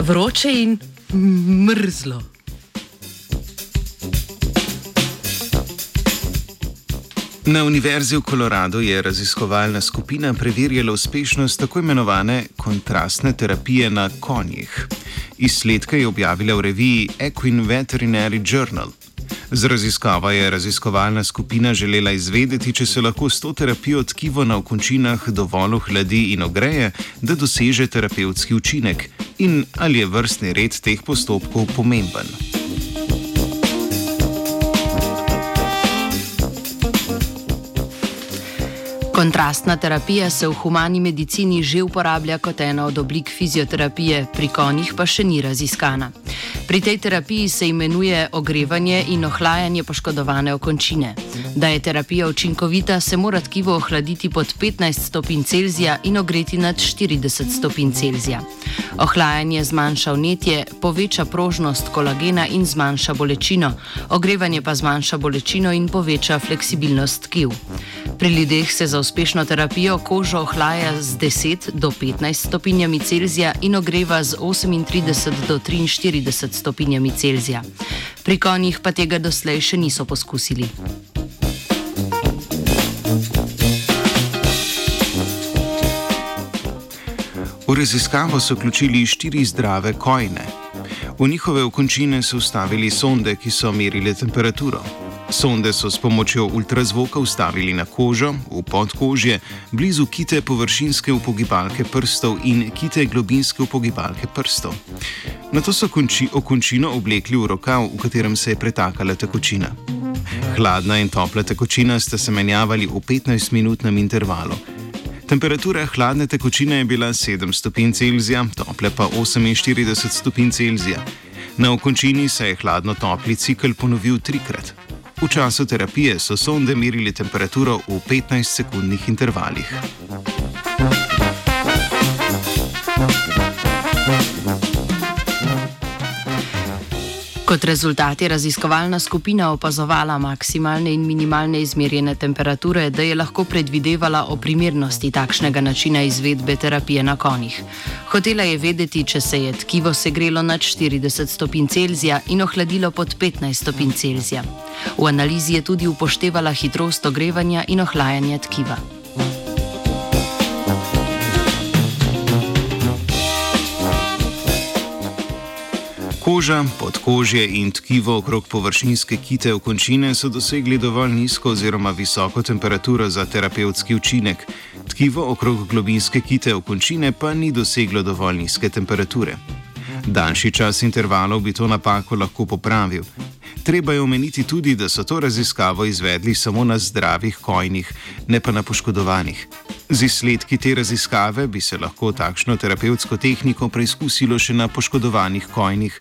vroče in mrzlo. Na Univerzi v Koloradu je raziskovalna skupina preverjala uspešnost tako imenovane kontrastne terapije na konjih. Izsledke je objavila v reviji Equine Veterinary Journal. Z raziskavo je raziskovalna skupina želela izvedeti, če se lahko s to terapijo tkivo na okončinah dovolj ohladi in ogreje, da doseže terapevtski učinek, in ali je vrstni red teh postopkov pomemben. Kontrastna terapija se v humani medicini že uporablja kot ena od oblik fizioterapije, pri konjih pa še ni raziskana. Pri tej terapiji se imenuje ogrevanje in ohlajanje poškodovane okončine. Da je terapija učinkovita, se mora tkivo ohladiti pod 15 stopinj Celzija in ogreti nad 40 stopinj Celzija. Ohlajanje zmanjša vnetje, poveča prožnost kolagena in zmanjša bolečino, ogrevanje pa zmanjša bolečino in poveča fleksibilnost tkiv. Pri ljudeh se za uspešno terapijo kožo ohlaja z 10 do 15 stopinjami Celzija in ogreva z 38 do 43 stopinjami Celzija. Pri konjih pa tega doslej še niso poskusili. V raziskavo so vključili štiri zdrave kojne. V njihove okončine so ustavili sonde, ki so merile temperaturo. Sonde so s pomočjo ultrazvoka ustavili na kožo, v podkožje, blizu kite površinske upogibalke prstov in kite globinske upogibalke prstov. Na to so konči, okončino oblekli v rokav, v katerem se je pretakala tekočina. Hladna in topla tekočina sta se menjavali v 15-minutnem intervalu. Temperatura hladne tekočine je bila 7 stopinj Celzija, tople pa 48 stopinj Celzija. Na okončini se je hladno-topli cikl ponovil trikrat. V času terapije so sonde merili temperaturo v 15-sekundnih intervalih. Kot rezultat je raziskovalna skupina opazovala maksimalne in minimalne izmerjene temperature, da je lahko predvidevala o primernosti takšnega načina izvedbe terapije na konjih. Hotela je vedeti, če se je tkivo segrelo nad 40 stopinj Celzija in ohladilo pod 15 stopinj Celzija. V analizi je tudi upoštevala hitrost ogrevanja in ohlajanja tkiva. Koža, podkožje in tkivo okrog površinske kite okončine so dosegli dovolj nizko oziroma visoko temperaturo za terapevtski učinek. Tkivo okrog globinske kite okončine pa ni doseglo dovolj nizke temperature. Daljši čas intervalov bi to napako lahko popravil. Treba je omeniti tudi, da so to raziskavo izvedli samo na zdravih kojnih, ne pa na poškodovanih. Z izsledki te raziskave bi se lahko takšno terapevtsko tehniko preizkusilo še na poškodovanih kojnih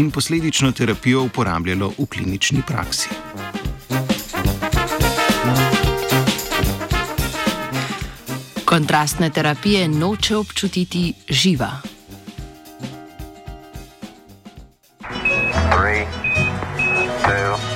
in posledično terapijo uporabljalo v klinični praksi. Kontrastne terapije noče občutiti živa. Three, two,